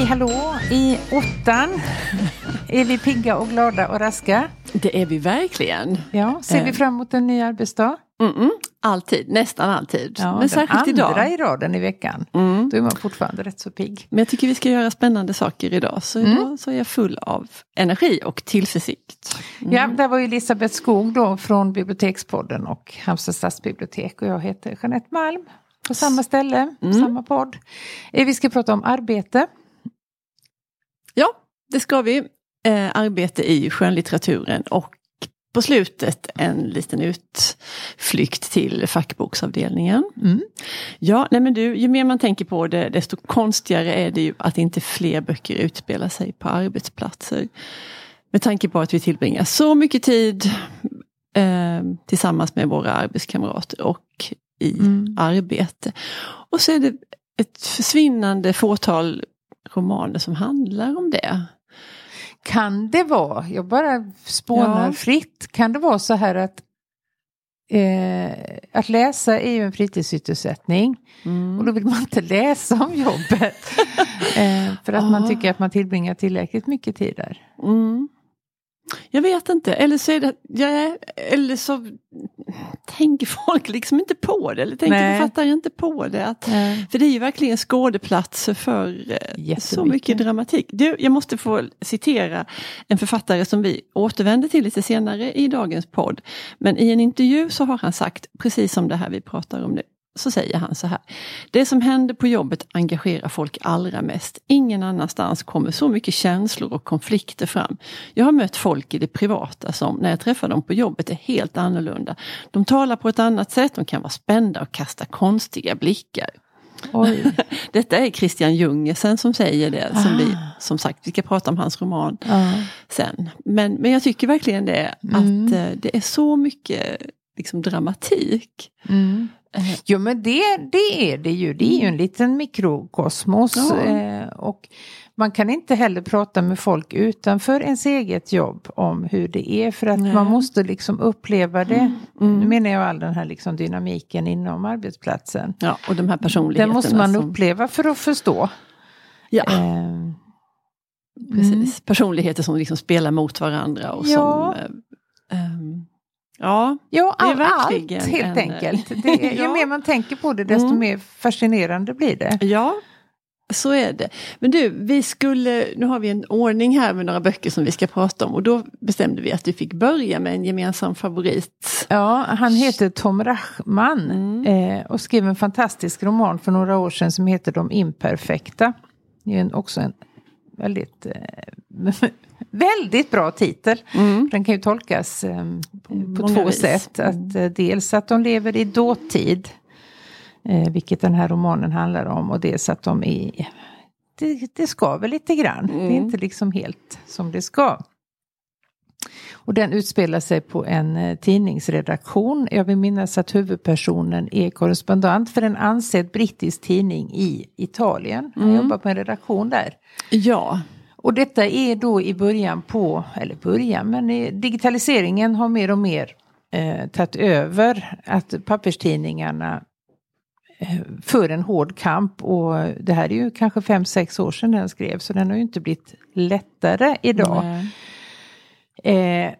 Hej hallå! I åttan är vi pigga och glada och raska. Det är vi verkligen. Ja, ser vi Eh. fram emot en ny arbetsdag? Mm-mm. Alltid, nästan alltid. Ja, Men den särskilt andra idag. i raden i veckan. Mm. Då är man fortfarande rätt så pigg. Men jag tycker vi ska göra spännande saker idag. Så Mm. idag så är jag full av energi och tillförsikt. Mm. Ja, där var ju Elisabeth Skog då från Bibliotekspodden och Halmstad stadsbibliotek och jag heter Jeanette Malm. På samma ställe, Mm. samma podd. Eh, Vi ska prata om arbete. Ja, det ska vi. Eh, arbete i skönlitteraturen och på slutet en liten utflykt till fackboksavdelningen. Mm. Ja, nej men du, ju mer man tänker på det desto konstigare är det ju att inte fler böcker utspelar sig på arbetsplatser. Med tanke på att vi tillbringar så mycket tid eh, tillsammans med våra arbetskamrater och i Mm. arbete. Och så är det ett försvinnande fåtal romaner som handlar om det. Kan det vara, jag bara spånar Ja. fritt, kan det vara så här att eh, att läsa är ju en fritidssysselsättning och då vill man inte läsa om jobbet. eh, för att man tycker att man tillbringar tillräckligt mycket tid där. Mm. Jag vet inte, eller så, det, ja, eller så tänker folk liksom inte på det. Eller tänker Nej. författare inte på det. Att, för det är ju verkligen skådeplatser för eh, så mycket dramatik. Du, jag måste få citera en författare som vi återvänder till lite senare i dagens podd. Men i en intervju så har han sagt, precis som det här vi pratar om nu, så säger han så här. Det som händer på jobbet engagerar folk allra mest. Ingen annanstans kommer så mycket känslor och konflikter fram. Jag har mött folk i det privata som när jag träffar dem på jobbet är helt annorlunda. De talar på ett annat sätt, de kan vara spända och kasta konstiga blickar. Oj. Detta är Christian Jungersen som säger det. Som, vi, Ah. som sagt, vi ska prata om hans roman Ja. sen. Men, men jag tycker verkligen det, Mm. att eh, det är så mycket liksom, dramatik. Mm. Eh, Jo men det, det är det ju, det är ju en liten mikrokosmos. Ja. Eh, och man kan inte heller prata med folk utanför ens eget jobb om hur det är för att Nej. man måste liksom uppleva det. Mm. Nu menar jag all den här liksom dynamiken inom arbetsplatsen. Ja, och de här personligheterna. Den måste man uppleva för att förstå. Ja, Eh, precis. Personligheter som liksom spelar mot varandra. Och Ja. som, eh, ehm, ja, Ja, all, allt helt en- enkelt. Det är, Ju Ja. mer man tänker på det desto Mm. mer fascinerande blir det. ja, så är det. Men du, vi skulle, nu har vi en ordning här med några böcker som vi ska prata om och då bestämde vi att vi fick börja med en gemensam favorit. Ja, han heter Tom Rachman Mm. eh, och skrev en fantastisk roman för några år sedan som heter De imperfekta. Det är också en väldigt, eh, väldigt bra titel. Mm. Den kan ju tolkas eh, på många två vis. sätt. Att, eh, dels att de lever i dåtid, eh, vilket den här romanen handlar om, och dels att de är det, det ska väl lite grann. Det är Mm. inte liksom helt som det ska. Och den utspelar sig på en eh, tidningsredaktion. Jag vill minnas att huvudpersonen är korrespondent för en ansedd brittisk tidning i Italien. Han Mm. jobbar på en redaktion där. Ja, Och detta är då i början på, eller början, men digitaliseringen har mer och mer eh, tagit över att papperstidningarna eh, för en hård kamp och det här är ju kanske fem sex år sedan den skrevs så den har ju inte blivit lättare idag. Eh,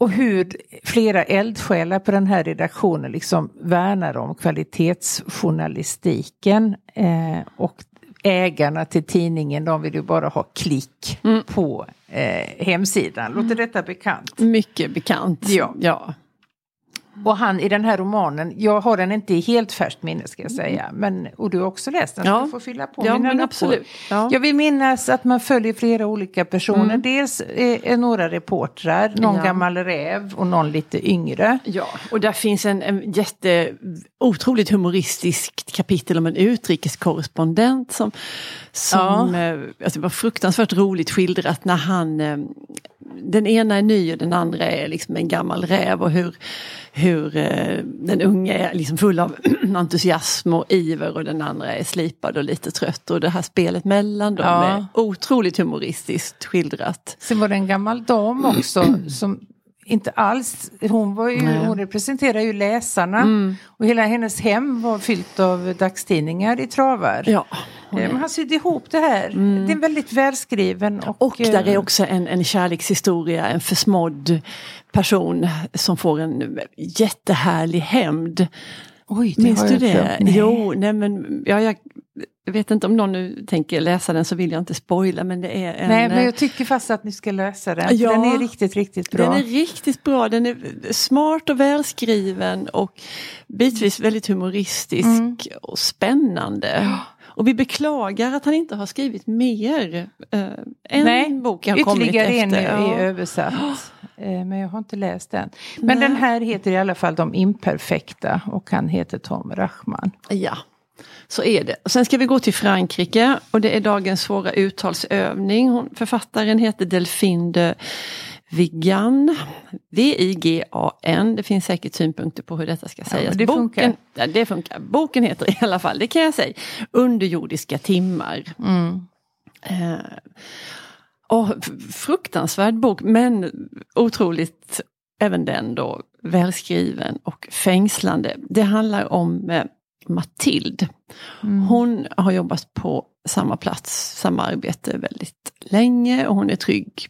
och hur flera eldsjälar på den här redaktionen liksom värnar om kvalitetsjournalistiken. Eh, och ägarna till tidningen de vill ju bara ha klick Mm. på eh, hemsidan. Låter detta bekant? mycket bekant. Ja. ja. Och han i den här romanen, jag har den inte i helt färskt minne ska jag säga. Men, och du har också läst den så Ja. du får fylla på Ja, mina absolut. Ja. Jag vill minnas att man följer flera olika personer. Mm. Dels är, är några reportrar, någon Ja. gammal räv och någon lite yngre. Ja, och där finns en, en jätte otroligt humoristiskt kapitel om en utrikeskorrespondent som, som eh, alltså det var fruktansvärt roligt skildrat när han eh, den ena är ny och den andra är liksom en gammal räv och hur, hur eh, den unga är liksom full av entusiasm och iver och den andra är slipad och lite trött och det här spelet mellan dem Ja. är otroligt humoristiskt skildrat. Sen var det en gammal dam också som inte alls, hon, var ju, Nej. hon representerar ju läsarna. Mm. Och hela hennes hem var fyllt av dagstidningar i travar. Ja. Eh, men Han sydde ihop det här. Mm. Det är väldigt välskriven. Och, Och där är eh, också en, en kärlekshistoria, en försmådd person som får en jättehärlig hämnd. Oj, det Minns har du jag det? glömt. Nej. Jo, nej men ja, jag vet inte om någon nu tänker läsa den så vill jag inte spoila men det är en... Nej, men eh, jag tycker fast att ni ska läsa den. Ja. Den är riktigt, riktigt bra. Den är riktigt bra, den är smart och välskriven och bitvis väldigt humoristisk Mm. och spännande. Och vi beklagar att han inte har skrivit mer. Uh, en Nej, bok har kommit Ytterligare en efter. är Ja. översatt. Eh, Men jag har inte läst den. Men Nej. den här heter i alla fall De imperfekta och han heter Tom Rachman. Ja, så är det. Och sen ska vi gå till Frankrike och det är dagens svåra uttalsövning. Hon, författaren heter Delphine de Vigan. V-I-G-A-N. Det finns säkert synpunkter på hur detta ska sägas. men det Boken, funkar. Ja, det funkar. Boken heter i alla fall, det kan jag säga, Underjordiska timmar. Mm. Eh, och f- fruktansvärd bok men otroligt, även den då, välskriven och fängslande. Det handlar om eh, Matilde. Mm. Hon har jobbat på samma plats, samma arbete väldigt länge och hon är trygg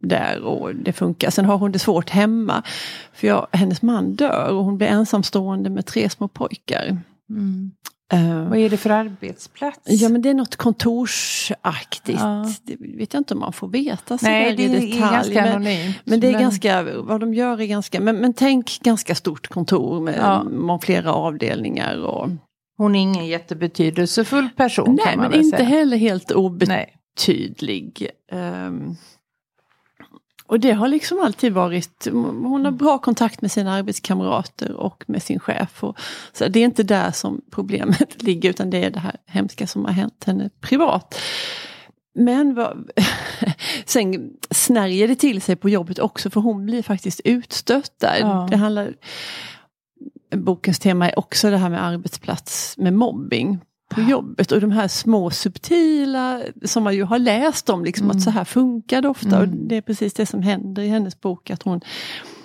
där och det funkar. Sen har hon det svårt hemma. För jag, hennes man dör och hon blir ensamstående med tre små pojkar. Mm. Eh, Vad är det för arbetsplats? Ja men det är något kontorsaktigt. Ja. Det vet jag inte om man får veta så Nej, det i är detalj. ganska men, anonymt. men det är ganska, vad de gör är ganska, men, men tänk ganska stort kontor med Ja. med flera avdelningar. Och, Hon är ingen jättebetydelsefull person nej kan man men väl inte säga. heller helt obetydlig. Ehm, och det har liksom alltid varit, hon har bra kontakt med sina arbetskamrater och med sin chef. Och, så det är inte där som problemet ligger utan det är det här hemska som har hänt henne privat. Men vad, sen snärjer det till sig på jobbet också för hon blir faktiskt utstött där. Ja. Det handlar, bokens tema är också det här med arbetsplats med mobbing på jobbet och de här små subtila som man ju har läst om, liksom, att så här funkar det ofta. Och det är precis det som händer i hennes bok. att hon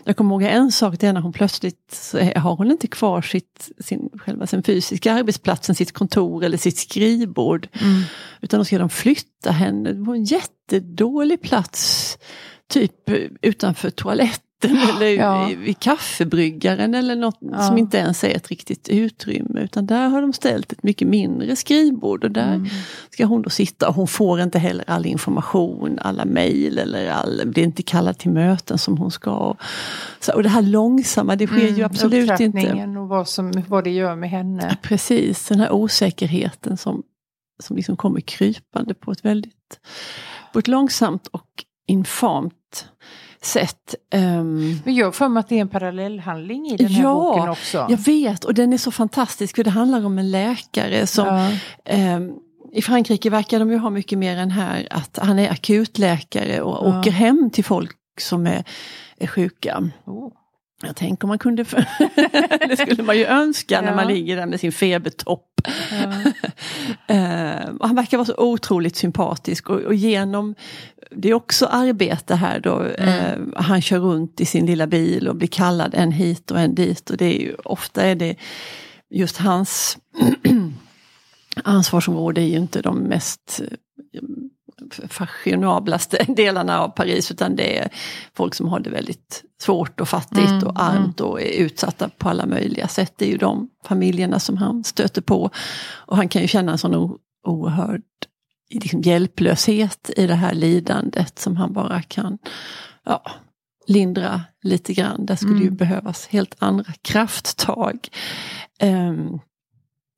jag kommer ihåg en sak, det är när hon plötsligt har hon inte kvar sitt, sin, själva sin fysiska arbetsplatsen, sitt kontor eller sitt skrivbord. Mm. Utan då ska de flytta henne på en jättedålig plats. Typ utanför toaletten eller Ja. i- vid kaffebryggaren eller något Ja. som inte ens är ett riktigt utrymme. Utan där har de ställt ett mycket mindre skrivbord och där Mm. ska hon då sitta. Hon får inte heller all information, alla mejl eller all, blir inte kallad till möten som hon ska. Så, och det här långsamma, det sker ju absolut inte. Och vad, som, vad det gör med henne. Precis, den här osäkerheten som, som liksom kommer krypande på ett väldigt på ett långsamt och infamt sätt. Ehm, Men jag för mig att det är en parallellhandling i den här Ja, boken också. jag vet och den är så fantastisk för det handlar om en läkare som Ja. ehm, i Frankrike verkar de ju ha mycket mer än här att han är akutläkare och Ja. åker hem till folk som är, är sjuka. Oh. Jag tänker om man kunde, det skulle man ju önska när Ja. man ligger där med sin febertopp. Ja. Eh, han verkar vara så otroligt sympatisk och, och genom det är också arbete här då. Eh, han kör runt i sin lilla bil och blir kallad en hit och en dit och det är ju ofta är det just hans ansvarsområde är ju inte de mest eh, fashionablaste delarna av Paris utan det är folk som har det väldigt svårt och fattigt Mm, och armt och är utsatta på alla möjliga sätt. Det är ju de familjerna som han stöter på. Och han kan ju känna en sån oerhörd liksom, hjälplöshet i det här lidandet som han bara kan ja, lindra lite grann. Där skulle ju Mm. behövas helt andra krafttag. Ehm,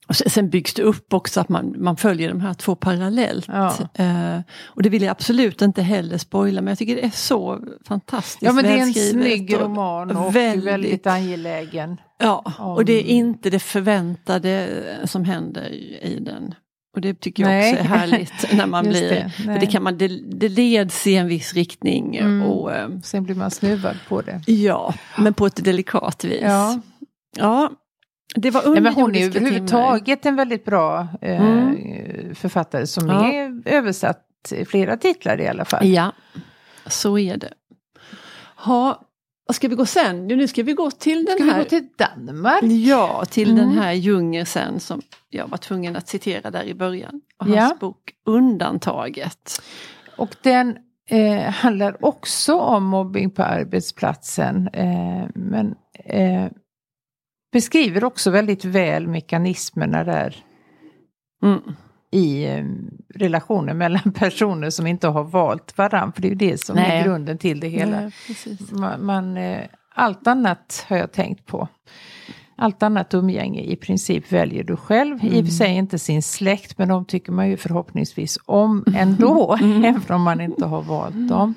och sen, byggs det upp också att man, man följer de här två parallellt. Ja. Eh, och det vill jag absolut inte heller spoila men jag tycker det är så fantastiskt ja men det är en snygg roman och väldigt- väldigt, angelägen. Ja, om- och det är inte det förväntade som händer i den. Och det tycker jag Nej. också är härligt när man blir, det, för det, kan man, det, det leds i en viss riktning. Mm. Och, eh, Sen blir man snuvad på det. ja, men på ett delikat vis. Ja. Ja, det var Nej, men hon är överhuvudtaget en väldigt bra eh, Mm. författare som Ja. är översatt flera titlar i alla fall. Ja, så är det. Ha, vad ska vi gå sen? Nu ska vi gå till den Ska vi här gå till Danmark? Ja, till Mm. den här Jungersen som jag var tvungen att citera där i början. och hans Ja. bok Undantaget. Och den eh, handlar också om mobbing på arbetsplatsen. Eh, men eh, beskriver också väldigt väl mekanismerna där Mm. i eh, relationer mellan personer som inte har valt varandra. För det är ju det som Nej. är grunden till det hela. Precis. Man, man, eh, allt annat har jag tänkt på. Allt annat umgänge i princip väljer du själv. I och för sig inte sin släkt men de tycker man ju förhoppningsvis om ändå. Även om man inte har valt dem.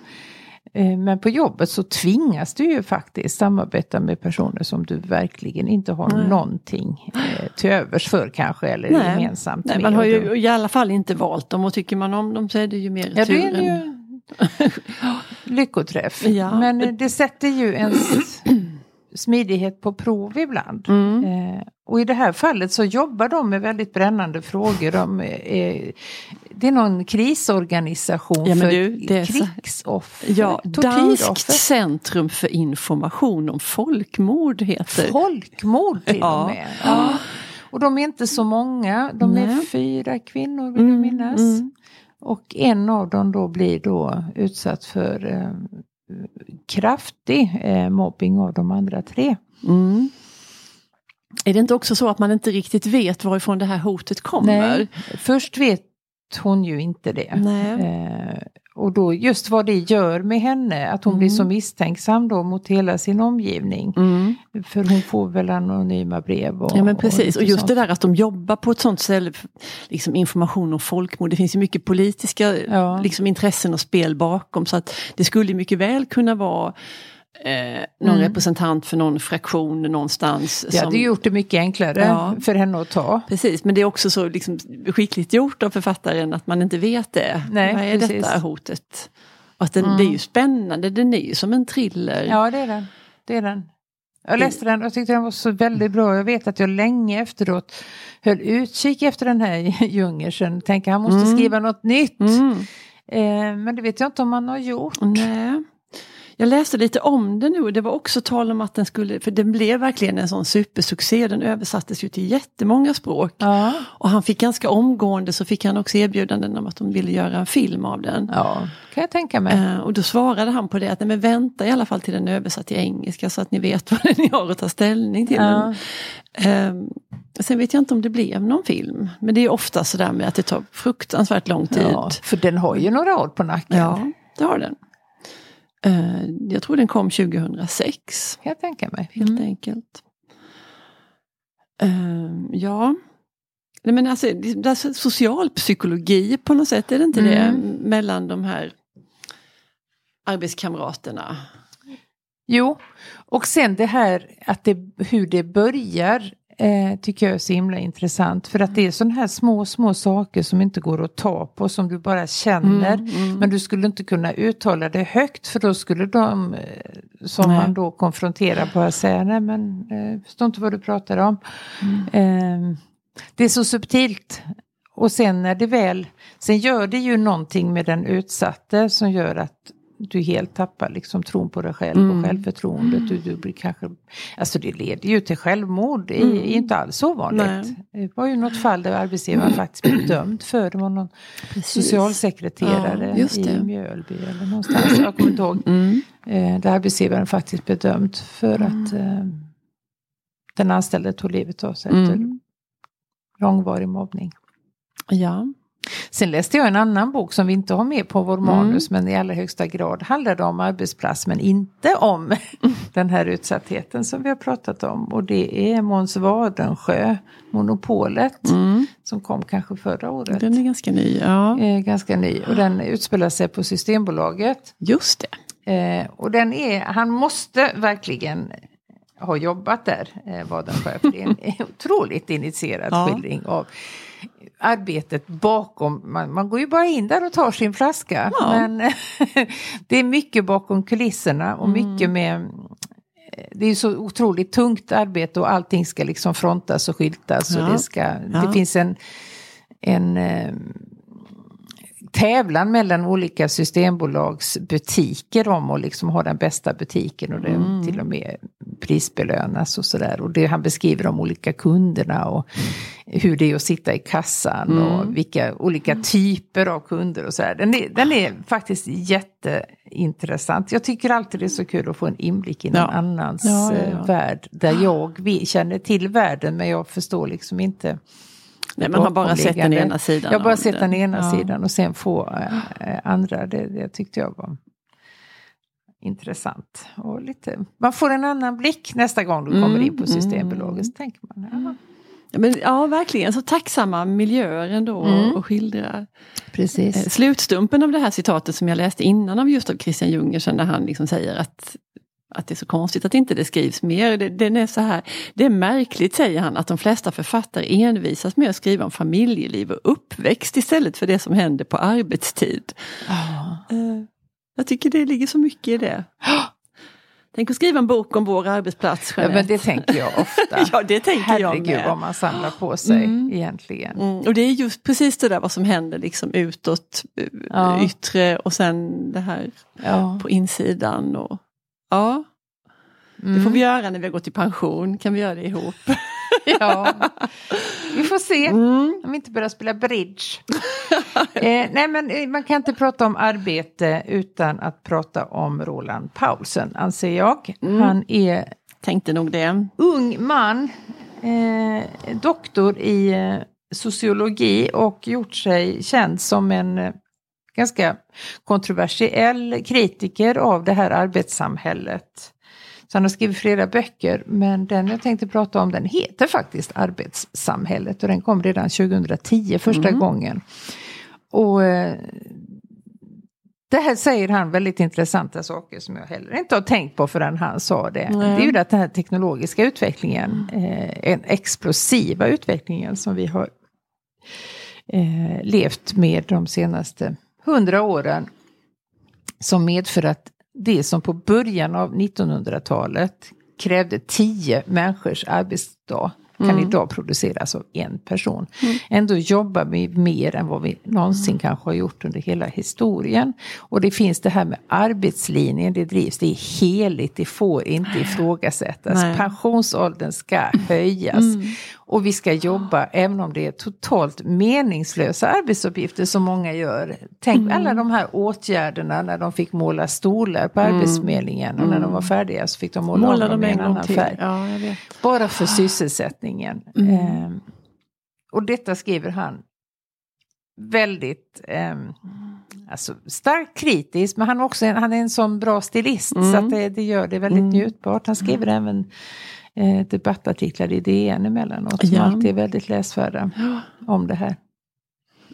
Eh, Men på jobbet så tvingas du ju faktiskt samarbeta med personer som du verkligen inte har Nej. någonting eh, till övers för kanske. Eller Nej. gemensamt Nej, med. man har ju i alla fall inte valt dem och tycker man om dem så är det ju mer Ja, tur det ju lyckoträff. Ja. Men eh, det sätter ju ens smidighet på prov ibland. Mm. Eh, och i det här fallet så jobbar de med väldigt brännande frågor. De är, det är någon krisorganisation Ja, för du, är krigsoffer, Ja, Danskt centrum för information om folkmord heter folkmord till Ja. och med. Ja. Och de är inte så många, de är Nej. fyra kvinnor vill jag minnas. mm. Och en av dem då blir då utsatt för eh, kraftig eh, mobbing av de andra tre. Mm. Är det inte också så att man inte riktigt vet varifrån det här hotet kommer? Nej, först vet hon ju inte det. Eh, och då just vad det gör med henne, att hon Mm. blir så misstänksam då mot hela sin omgivning. Mm. För hon får väl anonyma brev. Och, Ja men precis, och lite just sånt. det där att de jobbar på ett sånt ställe, liksom information om folkmord, det finns ju mycket politiska Ja. liksom, intressen och spel bakom så att det skulle mycket väl kunna vara eh, någon Mm. representant för någon fraktion någonstans. Det hade gjort det mycket enklare Ja. för henne att ta. Precis, men det är också så liksom, skickligt gjort av författaren att man inte vet det. Nej, Vad är precis. detta hotet? Och att den, Mm. Det är ju spännande, den är ju som en thriller. Ja det är den. Det är den. Jag läste den och tyckte den var så väldigt bra. Jag vet att jag länge efteråt höll utkik efter den här Jungersen. Tänker han måste Mm. skriva något nytt. Mm. Eh, men det vet jag inte om han har gjort. Nej. Jag läste lite om den nu och det var också tal om att den skulle, för den blev verkligen en sån supersuccé, den översattes ju till jättemånga språk. Ja. Och han fick ganska omgående så fick han också erbjudanden om att de ville göra en film av den. ja, kan jag tänka mig. Eh, och då svarade han på det att nej, men vänta i alla fall till den är översatt till engelska så att ni vet vad ni har att ta ställning till. Ja. Eh, sen vet jag inte om det blev någon film. Men det är ofta sådär med att det tar fruktansvärt lång tid. Ja, för den har ju några år på nacken. Ja, det har den. Eh, jag tror den kom 2006, Kan jag tänka mig. helt Mm. enkelt. Eh, ja, Nej, men alltså, det det är socialpsykologi på något sätt, är det inte det? Mm. Mellan de här arbetskamraterna. Jo, och sen det här att det, hur det börjar eh, tycker jag är så himla intressant. För att det är sådana här små, små saker som inte går att ta på, som du bara känner. Mm, mm. Men du skulle inte kunna uttala det högt för då skulle de eh, som Nej. man då konfronterar bara säga nej men eh, jag förstår inte vad du pratar om. Mm. Eh, det är så subtilt. Och sen när det väl, sen gör det ju någonting med den utsatte som gör att du helt tappar liksom tron på dig själv Mm. och självförtroendet. Du, du blir kanske, alltså det leder ju till självmord, det är Mm. inte alls ovanligt. Det var ju något fall där arbetsgivaren faktiskt blev dömd för, det var någon socialsekreterare Ja, i Mjölby eller någonstans, jag kommer inte ihåg. Mm. Eh, där arbetsgivaren faktiskt blev dömd för att eh, den anställde tog livet av sig efter Mm. långvarig mobbning. Ja. Sen läste jag en annan bok som vi inte har med på vår Mm. manus men i allra högsta grad handlade om arbetsplats men inte om den här utsattheten som vi har pratat om. Och det är Måns Wadensjö, Monopolet, Mm. som kom kanske förra året. Den är ganska ny. Ja, Eh, ganska ny och den utspelar sig på Systembolaget. just det. Eh, och den är, han måste verkligen ha jobbat där, eh, Wadensjö, för det är en otroligt initierad Ja. skildring av arbetet bakom, man, man går ju bara in där och tar sin flaska, Ja. men det är mycket bakom kulisserna och Mm. mycket med det är så otroligt tungt arbete och allting ska liksom frontas och skyltas Ja. och det ska, Ja. det finns en, en eh, tävlan mellan olika systembolags butiker om att liksom ha den bästa butiken och det Mm. till och med prisbelönas och sådär. Och det han beskriver de olika kunderna och hur det är att sitta i kassan Mm. och vilka olika typer av kunder och sådär. Den är, den är faktiskt jätteintressant. Jag tycker alltid det är så kul att få en inblick i någon Ja. annans Ja, ja, eh, värld. Där jag känner till världen men jag förstår liksom inte Nej, man har bara sett den ena sidan. Jag har bara sett den ena Ja. sidan och sen få äh, andra. Det, det tyckte jag var intressant. Och lite, man får en annan blick nästa gång du kommer Mm, in på mm, Systembolaget. Så tänker man, ja, Ja, men, ja, verkligen. Så tacksamma miljöer ändå Mm. och skildrar. Eh, precis. Slutstumpen av det här citatet som jag läste innan av just av Christian Jungersen där han liksom säger att att det är så konstigt att inte det skrivs mer. Det, den är så här, det är märkligt säger han att de flesta författare envisas med att skriva om familjeliv och uppväxt istället för det som händer på arbetstid. Eh, Jag tycker det ligger så mycket i det. Tänk att skriva en bok om vår arbetsplats, Ja, men det tänker jag ofta. Ja, det tänker jag Herregud med. vad man samlar på sig Mm. egentligen. Mm, och det är just precis det där vad som händer liksom utåt, eh, Ja. yttre och sen det här Ja. på insidan. Och, ja, det får vi göra när vi har gått i pension, kan vi göra det ihop. ja. Vi får se. Mm. Om vi inte börjar spela bridge. eh, nej men eh, man kan inte prata om arbete utan att prata om Roland Paulsen anser jag. Mm. Han är Tänkte nog det. ung man, eh, doktor i eh, sociologi och gjort sig känd som en ganska kontroversiell kritiker av det här arbetssamhället. Så han har skrivit flera böcker men den jag tänkte prata om den heter faktiskt Arbetssamhället och den kom redan 2010 första Mm. gången. Och eh, det här säger han väldigt intressanta saker som jag heller inte har tänkt på förrän han sa det. Nej. Det är ju att den här teknologiska utvecklingen, eh, en explosiva utvecklingen som vi har eh, levt med de senaste hundra åren. Som medför att det som på början av 1900-talet krävde tio människors arbetsdag kan Mm. idag produceras av en person. Mm. Ändå jobbar vi mer än vad vi någonsin kanske har gjort under hela historien. Och det finns det här med arbetslinjen, det drivs, det är heligt, det får inte ifrågasättas. Nej. Pensionsåldern ska höjas. Och vi ska jobba även om det är totalt meningslösa arbetsuppgifter som många gör. Tänk Mm. alla de här åtgärderna när de fick måla stolar på Arbetsförmedlingen och när de var färdiga så fick de måla, Måla dem i en annan till. färg. Ja. Bara för sysselsättningen. Mm. Ehm, och detta skriver han väldigt ehm, alltså, starkt kritiskt men han, också han är en sån bra stilist så Mm. att det, det gör det väldigt Mm. njutbart. Han skriver även eh, debattartiklar i DN emellanåt som Ja. alltid är väldigt läsvärda om det här.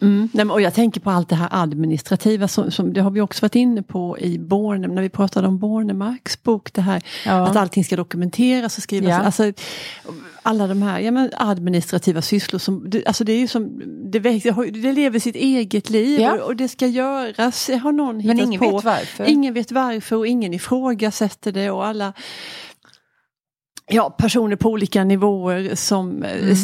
Mm. Nej, men, och jag tänker på allt det här administrativa, som, som, det har vi också varit inne på i Borne, när vi pratade om Bornemarks bok, det här Ja. att allting ska dokumenteras och skrivas. Ja. Alltså, alla de här ja, men administrativa sysslor, som, det, alltså det är ju som, det, det lever sitt eget liv Ja. och, och det ska göras, har någon hittat Men ingen på. vet varför. Ingen vet varför och ingen ifrågasätter det och alla ja, personer på olika nivåer som, eh, Mm.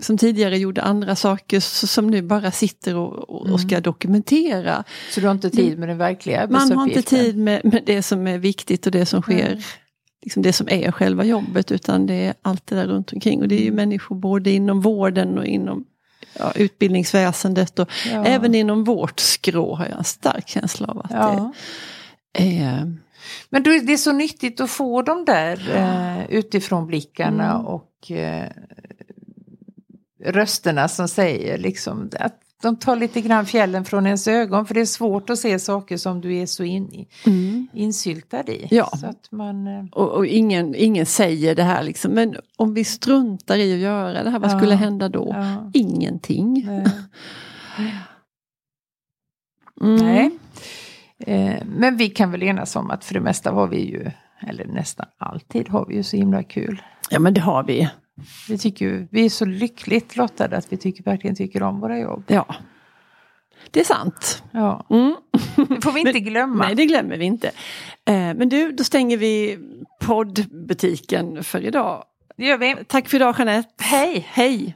som tidigare gjorde andra saker som nu bara sitter och, och, och ska dokumentera. Så du har inte tid med den verkliga Man har inte tid med, med det som är viktigt och det som sker, Mm. liksom det som är själva jobbet utan det är allt det där runt omkring. Och det är ju människor både inom vården och inom ja, utbildningsväsendet och Ja. även inom vårt skrå har jag en stark känsla av att Ja. det är Men är det är så nyttigt att få de där eh, utifrån blickarna Mm. och eh, rösterna som säger liksom att de tar lite grann fjällen från ens ögon för det är svårt att se saker som du är så in, i- Mm. insyltad i. Ja. Så att man, eh, Och, och ingen, ingen säger det här liksom, men om vi struntar i att göra det här, vad Ja. skulle hända då? ja, Ingenting. nej. Mm. nej. Eh, men vi kan väl enas om att för det mesta har vi ju, eller nästan alltid har vi ju så himla kul. Ja men det har vi. Vi, tycker ju, vi är så lyckligt lottade att vi tycker, verkligen tycker om våra jobb. Ja. Det är sant. Ja. Mm. Det får vi inte glömma. Nej det glömmer vi inte. Eh, men du, då stänger vi poddbutiken för idag. Det gör vi. Tack för idag Jeanette. Hej! Hej!